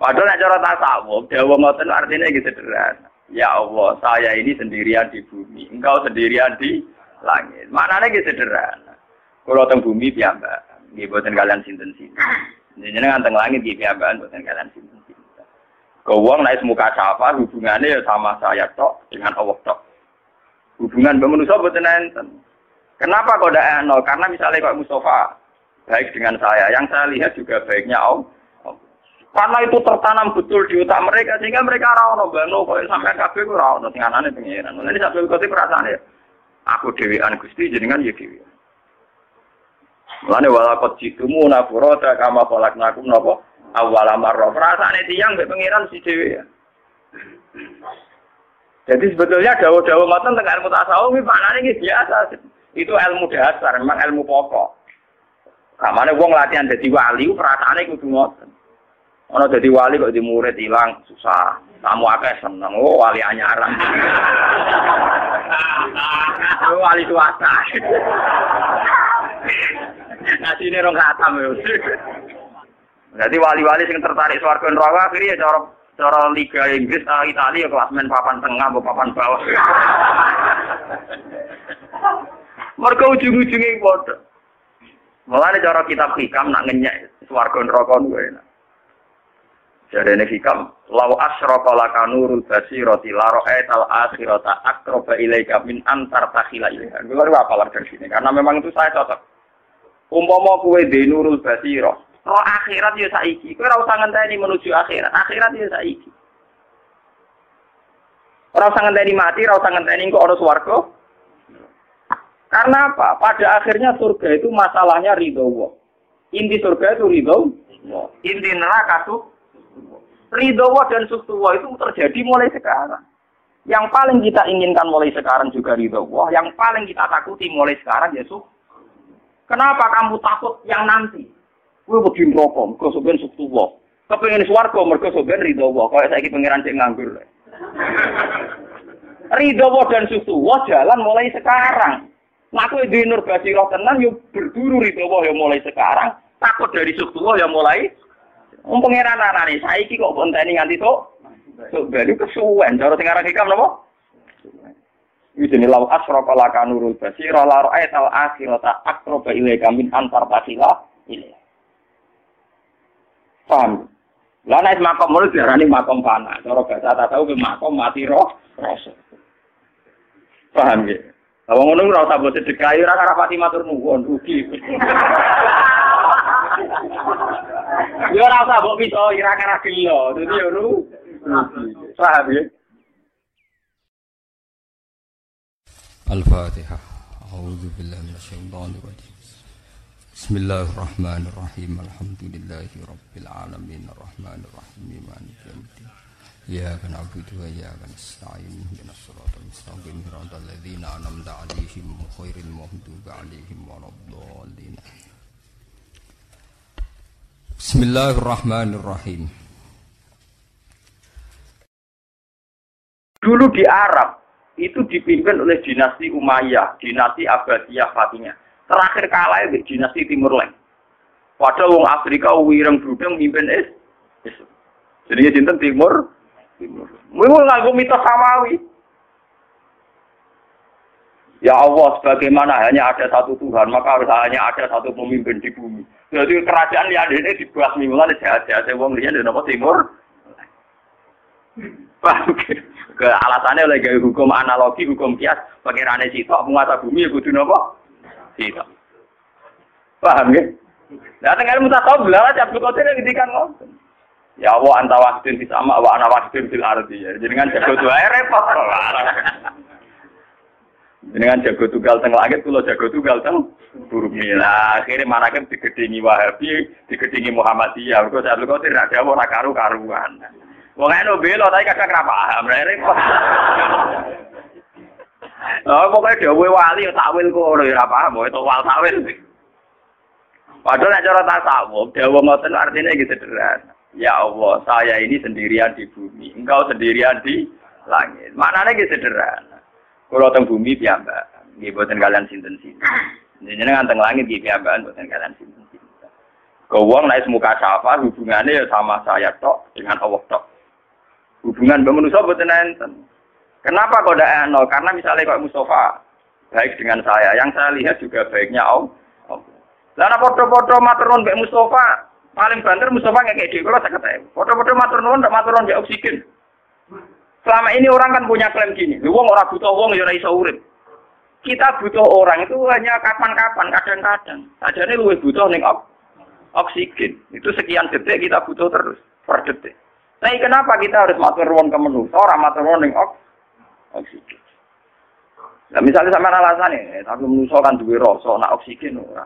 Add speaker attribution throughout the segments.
Speaker 1: Padahal nek cara tasawuf, dawa ngoten artinya gitu sederhana. Ya Allah, saya ini sendirian di bumi, engkau sendirian di langit. Maknanya gitu sederhana. Kalau teng bumi piyambak, nggih boten kalian sinten-sinten. Jenengan teng langit nggih piyambakan boten kalian sinten-sinten. Kewong naik muka sapa hubungannya ya sama saya tok dengan Allah tok. Hubungan manusia boten enten. Kenapa kok nol? Karena misalnya Pak Mustafa baik dengan saya, yang saya lihat juga baiknya Allah. Karena itu tertanam betul di otak mereka sehingga mereka rawon bano kok sampai kabeh ku rawon sing anane pengiran. Ini sampai kote perasaan ya. Aku dewean Gusti jenengan ya dewi. Mulane wala qad jitumu nafurata kama falaknakum napa awwala marra. Perasaane tiyang mbek pengiran si dewi ya. Jadi sebetulnya dawa-dawa ngoten tengah ilmu tasawuf iki maknane iki biasa. Itu ilmu dasar, memang ilmu pokok. Kamane wong latihan dadi wali perasaane kudu ngoten. Ono jadi wali kok di murid hilang susah. Kamu akeh seneng. Oh wali anyaran. oh, wali swasta. Nasi ini rong khatam ya. Jadi wali-wali sing tertarik swarga neraka akhirnya cara cara liga Inggris uh, Italia kelasmen papan tengah atau papan bawah. Mereka ujung-ujungnya bodoh. Mulane cara kitab hikam nak ngenyek swarga neraka enak. Jadi ini hikam, lau asroka laka nurul basiroti laro etal akhirota akroba ilaika min antar takhila ilaika. Gue baru apa dari sini, karena memang itu saya cocok. Umpama kue di nurul basiro, roh akhirat ya saiki. Kue rasa ngenteni menuju akhirat, akhirat ya saiki. Rasa ngenteni mati, rasa ngenteni kok orang swarga. Karena apa? Pada akhirnya surga itu masalahnya ridho Inti surga itu ridho. Inti neraka tuh Ridho dan sustuwa itu terjadi mulai sekarang. Yang paling kita inginkan mulai sekarang juga ridho wah. Yang paling kita takuti mulai sekarang ya suh. Kenapa kamu takut yang nanti? Gue begini rokok, mergo soben sustuwa. Kepengen swarga mergo soben ridho wah. Kayak saiki pangeran cek nganggur. ridho dan sustuwa jalan mulai sekarang. Nah, aku di nur basirah tenan yuk berburu ridho ya mulai sekarang. Takut dari sustuwa ya mulai Wong pangeran anane saiki kok konteni nganti tok. Sok baru kesuwen cara sing aran hikam napa? Iki law asrafa laka nurul basira la ra'aita al akhirata aqraba ilaika min antar tasila ini. Paham? Lah nek makom mulut diarani makom fana. Cara bahasa tahu ke makom mati roh rasa. Paham ya? Wong ngono ora usah mbok sedekah ora matur nuwun rugi. Yo ora usah mbok piso ira kara gelo. Dadi yo ru. Paham ya?
Speaker 2: الفاتحة أعوذ بالله من الشيطان الرجيم بسم الله الرحمن الرحيم الحمد لله رب العالمين الرحمن الرحيم مالك يوم الدين إياك نعبد وإياك نستعين اهدنا الصراط المستقيم صراط الذين أنعمت عليهم غير المغضوب عليهم ولا الضالين Bismillahirrahmanirrahim.
Speaker 1: Dulu di Arab itu dipimpin oleh dinasti Umayyah, dinasti Abbasiyah Fatimiyah. Terakhir kalah di dinasti Timur Leng. Padahal wong Afrika wireng brudeng mimpin es. Jadi dinten Timur Timur. Ngaku mitos samawi. Ya Allah, sebagaimana hanya ada satu Tuhan, maka harus hanya ada satu pemimpin di bumi. Jadi kerajaan yang ada ini dibuat mingguan, jahat-jahat, wong lihat di timur. Paham ke alasannya oleh gaya hukum analogi, hukum kias, rane sitok, penguasa bumi, ya kudu nopo? Sitok. Paham ya? Nah, tengah ilmu tasawuf, belalah, Abdul Qadir yang ngomong. Ya Allah, antawasidin di sama, wa anawasidin fil ardi. Jadi kan jago dua repot. Dengan jago tunggal teng langit, kalau jago tunggal teng. Lah akhirnya mana kan digedingi Wahabi, digedingi Muhammadiyah. Kau saya kau tidak ada orang karu karuan. Wong eno belo tapi kadang kenapa paham, repot. Oh, pokoknya dia wali ya takwil kono ya paham, itu wal takwil. Padahal nek cara tasawuf, dawa ngoten artinya gitu sederhana. Ya Allah, saya ini sendirian di bumi, engkau sendirian di langit. Maknanya gitu sederhana. Kalau teng bumi piyambak, nggih boten kalian sinten-sinten. Jenengan teng langit nggih piyambakan boten kalian sinten-sinten. Gowong naik muka siapa hubungannya ya sama saya tok dengan Allah tok. Hubungan manusia betul enten. Kenapa kok tidak nol? Karena misalnya kok Mustafa baik dengan saya, yang saya lihat juga baiknya Allah. Lalu foto-foto matron kayak Mustafa, paling banter Mustafa nggak kayak dia. Kalau saya kata, foto-foto matron tidak matron nggak oksigen. Selama ini orang kan punya klaim gini, lu orang butuh uang ya iso urip. Kita butuh orang itu hanya kapan-kapan, kadang-kadang. Aja ini lu butuh nih oksigen. Itu sekian detik kita butuh terus per detik. Nah, kenapa kita harus matur ruang ke menu? Orang matur ruang ning oksigen. Nah, misalnya sama alasan ini, tapi manusia kan duwe rasa, nak oksigen ora.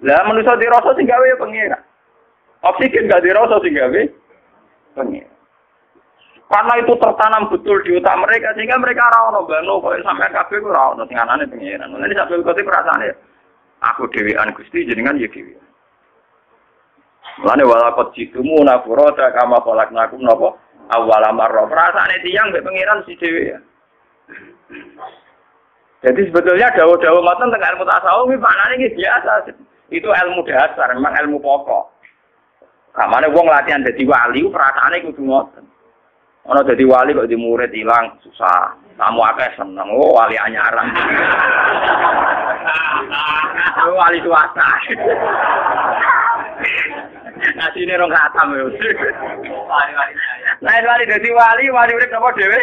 Speaker 1: Lah manusia di rasa sing gawe ya pengira. Oksigen gak di rasa sing gawe pengira. Karena itu tertanam betul di otak mereka sehingga mereka ora ono bano kok sampai kabeh ku ora ono sing anane pengiran. Mulane sampe perasaan aku dhewean Gusti jenengan ya dhewe. Mulane wala kot jitumu nafurata kama khalaqnakum napa awal marra. Perasaane tiyang mbek pengiran si dhewe ya. Jadi sebetulnya dawa-dawa ngoten tentang ilmu tasawuf iki maknane iki biasa. Itu ilmu dasar, memang ilmu pokok. Kamane wong latihan dadi wali perasaane kudu ngoten. Ono jadi wali kok di murid hilang susah. Kamu akeh seneng, oh wali anyaran. oh, wali swasta. Nah sini rong khatam ya. Nah wali jadi wali, wali urip napa dhewe?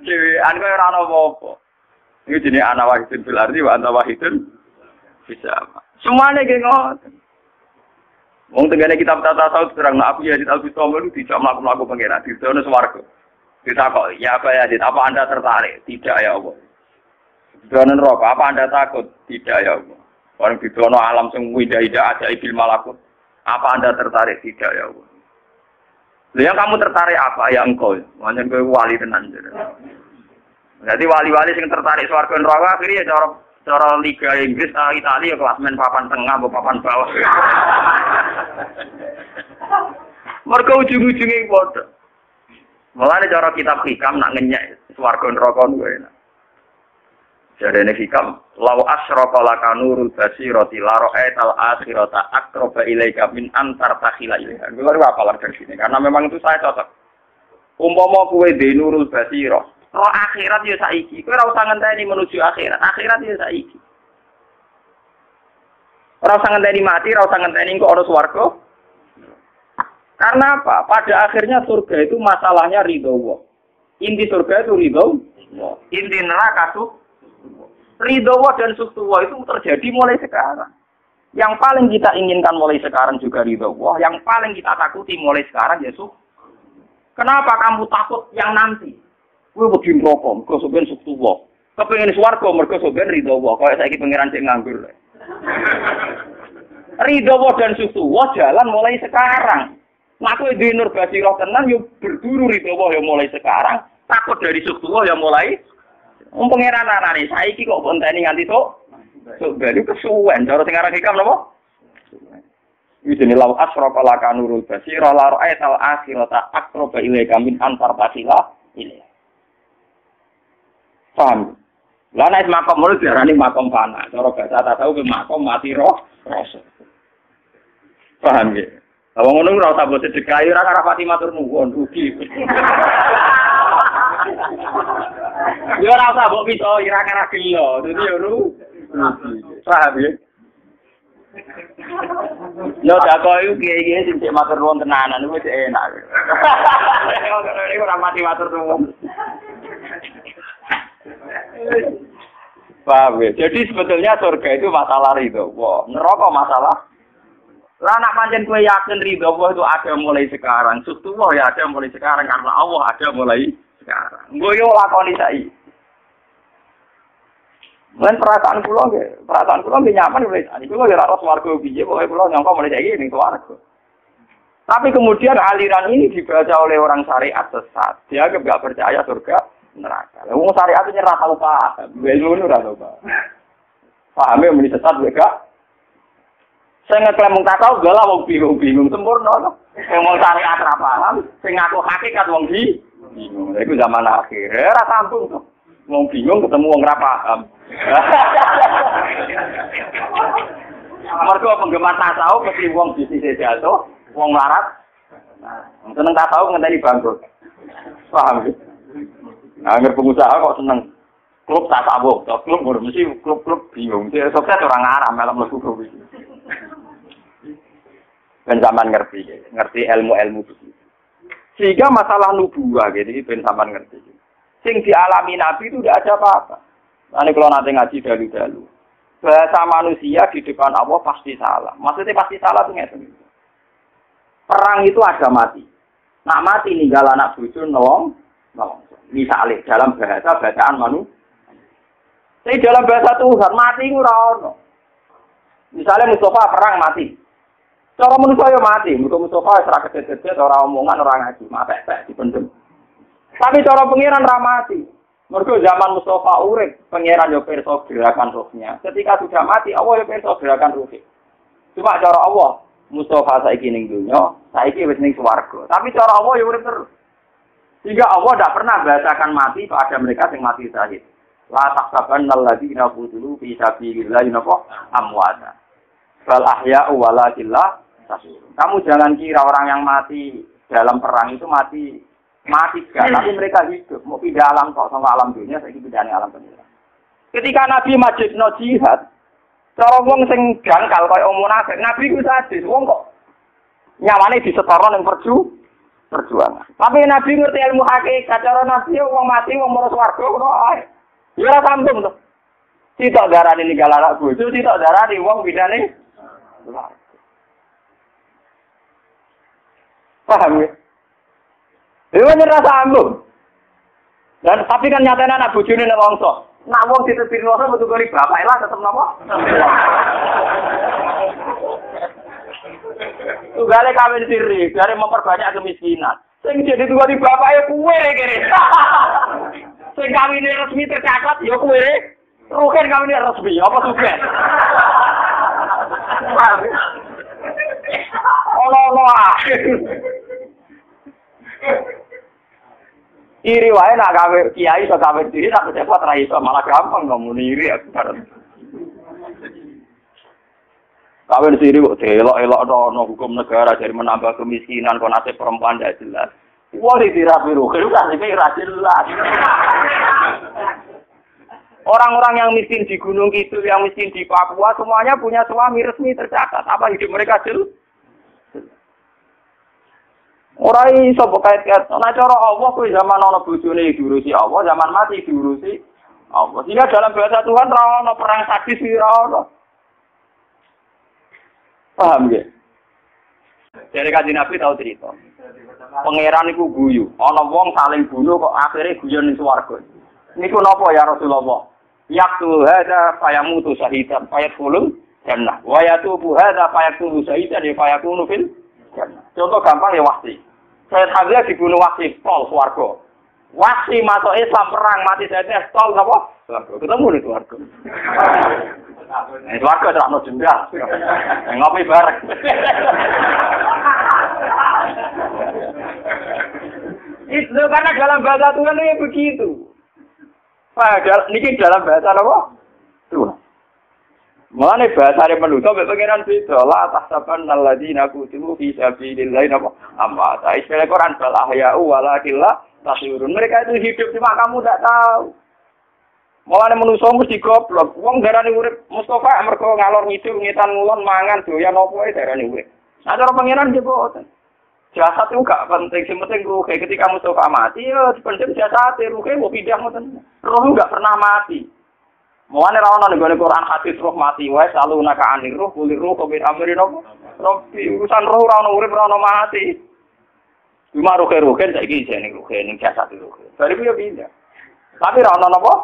Speaker 1: Dhewean kowe ora ono apa-apa. Iki jenenge ana wahidun fil ardi wa anta wahidun bisa. Semuanya ge ngoten. Wong tenggane kitab tata saud terang aku ya di Al Bistami itu tidak melakukan aku pengira di sana swarga. Ditakok, ya apa ya apa anda tertarik? Tidak ya Allah. Di rokok, apa anda takut? Tidak ya Allah. Orang di alam sing indah-indah ada ibil malakut. Apa anda tertarik? Tidak ya Allah. Yang kamu tertarik apa? Ya engkau. Macam gue wali tenan. Jadi wali-wali sing tertarik swarga neraka akhirnya cara Cara Liga Inggris, Italia kelas main papan tengah, atau papan bawah. Mereka ujung-ujungnya bodoh. Mulai cara kitab hikam nak ngenyek swarga neraka gue. Jadi ini hikam, lau asroka laka nurul basiroti laro etal akhirota akroba ilaika min antar takhila ilaiha. Gue baru apa dari sini, karena memang itu saya cocok. Umpama kue di nurul basiro, Roh akhirat ya saiki. Kowe ora usah ngenteni menuju akhirat. Akhirat ya saiki. Ora usah ngenteni mati, ora usah ngenteni kok ana swarga. Karena apa? Pada akhirnya surga itu masalahnya ridho Allah. Inti surga itu ridho Inti neraka tuh ridho Allah dan suku itu terjadi mulai sekarang. Yang paling kita inginkan mulai sekarang juga ridho Allah. Yang paling kita takuti mulai sekarang ya Kenapa kamu takut yang nanti? Wedi neraka, mergo sampeyan suktu wa. Kepengin swarga mergo sampeyan ridho wa. Kaya saiki pangeran sing nganggur. Ridho dan suktu wa jalan mulai sekarang. Nah, duwe nur basirah tenan yo berburu ridho yo mulai sekarang. Takut dari wa yo mulai Wong pangeran anane saiki kok bonteni nganti tok. Sok baru kesuwen cara sing aran hikam napa? Jenenge law asrafa laka nurul basira la ra'aital akhirata aqraba ilaika min antar tasila ilaika. Paham? Lah nek makom mulut diarani makom fana. Cara bahasa ke makom mati roh. Paham ya? Lah wong ngono ora usah mbok sedekah ora karo pati matur nuwun rugi. Yo ora usah mbok bisa ira gelo. Dadi yo ru. Paham ya? Yo tak kok iku kiye-kiye sing matur nuwun tenanan wis enak. Ora mati matur nuwun. Paham ya? Jadi sebetulnya surga itu masalah ridho. Wah, neraka masalah. Lah nak pancen kue yakin ridho Allah itu ada mulai sekarang. Sustu wah ya ada mulai sekarang karena Allah ada mulai sekarang. Gue yo lakoni saya. Mungkin perasaan pulau perasaan pulau nggih nyaman mulai saat itu ya ora swarga piye, pokoke pulau nyangka mulai saiki ning swarga. Tapi kemudian aliran ini dibaca oleh orang syariat sesat. Dia nggak percaya surga neraka. Lah wong syariat ora tau paham. Ilmu ora tau paham. Pahame muni sesat mereka. Saya ngeklaim mung takau galah wong bingung-bingung sempurna to. Wong wong syariat ora paham, sing ngaku hakikat wong di bingung. Iku zaman akhir. Ora sambung to. Wong bingung ketemu wong ora paham. Mergo penggemar tasawuf mesti wong bisnis jatuh, wong larat. Nah, seneng tasawuf ngenteni bangkrut. Paham ya? Nah, nggak pengusaha kok seneng klub tasawuf, klub baru mesti klub-klub bingung. Dia sukses orang Arab malam mlebu klub iki. Ben zaman ngerti, ngerti ilmu-ilmu begitu. Sehingga masalah nubuah gitu, ben zaman ngerti. Sing dialami Nabi itu tidak ada apa-apa. Nanti kalau nanti ngaji dalu-dalu, bahasa manusia di depan Allah pasti salah. Maksudnya pasti salah tuh ngerti. Perang itu ada mati. Nak mati ninggal anak nolong, nolong. Misalnya dalam bahasa bacaan manusia. Tapi dalam bahasa Tuhan mati ora Misalnya Mustafa perang mati. Cara manusia ya mati, mergo Mustafa ora kedet-kedet ora omongan ora ngaji, mapek-pek dipendem. Tapi cara pengiran ra mati. Mergo zaman Mustafa urip, pangeran yo pirsa gerakan rohnya. Ketika sudah mati, Allah yo pirsa gerakan rohnya. Cuma cara Allah, Mustafa saiki ning dunya, saiki wis ning swarga. Tapi cara Allah yo urip terus. Sehingga Allah tidak pernah bahasakan mati pada mereka yang mati syahid. La tahsaban alladziina qutilu fi sabilillah napa amwata. Bal ahya'u walakinlah Kamu jangan kira orang yang mati dalam perang itu mati mati gak, tapi mereka hidup. Mau pindah alam kok sama alam dunia, saya pindah alam dunia. Ketika Nabi majid no jihad, cara wong sing jangkal kaya om munafik, Nabi ku sadis, wong kok nyawane disetoron yang perju, perjuangan. Tapi Nabi ngerti ilmu hakikat, cara Nabi wong mati wong merus warga ngono ae. Ya ora sambung to. Tidak darani ninggal anak bojo, tidak darani wong bidane. Paham ya? Itu nyerah sambung. Dan tapi kan nyatanya anak bojone nek wongso. Nak wong ditepir wongso metu kali bapak lah tetep napa? Tugale kawin siri, dari memperbanyak kemiskinan. Sing jadi tua di bapak ya kue kiri. Sing kawin resmi tercatat ya kue. Rugen kawin resmi, apa sugen? Ono-ono ah. Iri wae nak gawe kiai iso gawe diri tak cepat ra iso malah gampang ngomong iri aku bareng. Kawin siri kok delok-elok no hukum negara jadi menambah kemiskinan kok nasib perempuan tidak jelas. Wah di dirapi ruh, itu kan ini jelas. Orang-orang yang miskin di Gunung Kidul, yang miskin di Papua, semuanya punya suami resmi tercatat. Apa hidup mereka jelas? Ora iso kait kait. Nah cara Allah kuwi zaman ana bojone diurusi Allah, zaman mati diurusi Allah. Sehingga dalam bahasa Tuhan ra perang sadis ono. Paham ya? Jadi kaji Nabi tahu cerita. Pangeran iku guyu. Ana wong saling bunuh kok akhirnya guyon ning swarga. Niku napa ya Rasulullah? Yaktu hada fayamutu syahidan fayadkhulul jannah. Wa yatubu hada fayakunu syahidan ya fayakunu fil jannah. Contoh gampang ya wahsi. Saya Hamzah dibunuh wasi pol swarga. Wasi masuk Islam perang mati saya tol apa? Ketemu di swarga. Eh swarga terang jendal. Ngopi bareng. Itu karena dalam bahasa Tuhan ini begitu. Padahal ini dalam bahasa apa? Tuhan. Mulane bahasane manusa mek pangeran beda. La tahsaban alladzina kutibu fi sabilillah napa amma. Ta istilah Quran bal ahya'u walakin la tasyurun. Mereka itu hidup cuma kamu tidak tahu. Mulane manusa mesti goblok. Wong darani urip Mustafa mergo ngalor ngidul ngitan ngulon mangan doyan opo ae darani urip. Nah cara pangeran dia boten. Jasad itu gak penting, yang penting ruhe. Ketika Mustafa mati, ya dipendem jasad, ruhe mau pindah, roh gak pernah mati. Mulane ra ono ning Quran hadis roh mati wae selalu naka anir roh kulir roh kobir amri nopo. Robi urusan roh ra ono urip ra ono mati. Cuma kan saiki jane roh ning jasad roh. Dari yo pindah. Tapi ra ono napa?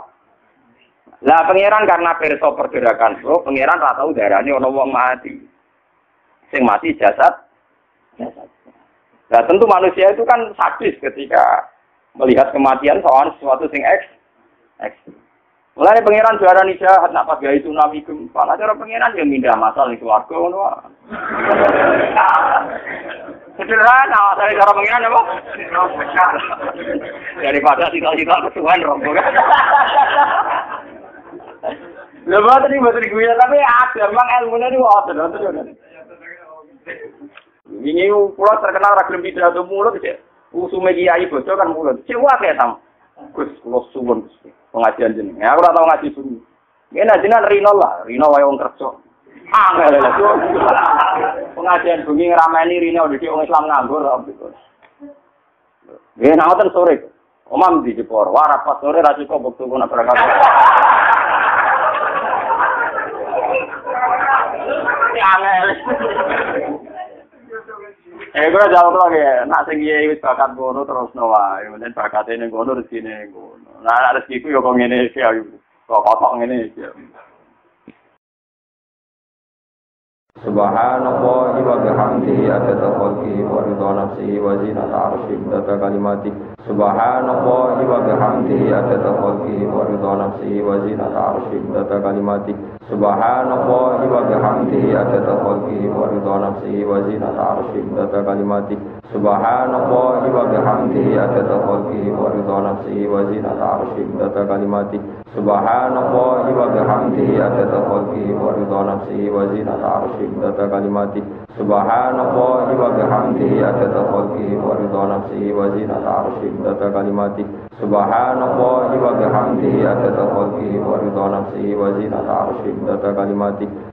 Speaker 1: Lah pangeran karena perso pergerakan roh, pangeran ra tau darane ono wong mati. Sing mati jasad jasad. Nah tentu manusia itu kan sadis ketika melihat kematian soal sesuatu sing eks ekstrim. Mulai pangeran juara nih jahat, nak pas itu tsunami gempa. Nah cara pangeran yang mindah masal di keluarga, ngono. Sederhana, dari cara pangeran apa? Daripada cita-cita kesuhan rombongan. Lha boten iki boten guyon tapi ada memang ilmune niku wonten wonten. Ini pulau terkenal ra gelem pidato mulut sih. Usume kiai bojo kan mulut. Cek wae sam. Gus kula suwun pengajian jeneng. Aku ora tau ngaji sunyi. Ngene jenengan Rino lah, Rino wae wong kerja. Angel. Pengajian bengi ngrameni Rino dadi wong Islam nganggur nak ngoten sore. Omam di Jepor, warap pas sore ra cukup waktu kuna berangkat. Eh, gue jawab lagi, nak sing iya wis bakat ngono terus no wae, menen bakat ini ngono rezekine ngono. Nah, rezekiku yo kok ngene iki ayo. Kok kotok ngene iki.
Speaker 3: Subhanallah wa bihamdihi adada khalqihi wa ridha nafsihi wa zinata arshih data kalimati. Subhanallah wa bihamdihi adada khalqihi wa ridha nafsihi wa zinata arshih data kalimati. Subhanallah wa bihamdihi adada khalqihi wa ridha nafsihi wa zinata arshih kalimati. adada khalqihi wa ridha nafsihi wa zinata arshih data kalimati Subhanallah wa bihamdihi adada khalqihi wa ridha nafsihi wa zinata arshih data kalimati Subhanallah wa bihamdihi adada khalqihi wa ridha nafsihi wa zinata arshih data kalimati Subhanallah wa bihamdihi adada khalqihi wa ridha nafsihi wa zinata arshih data kalimati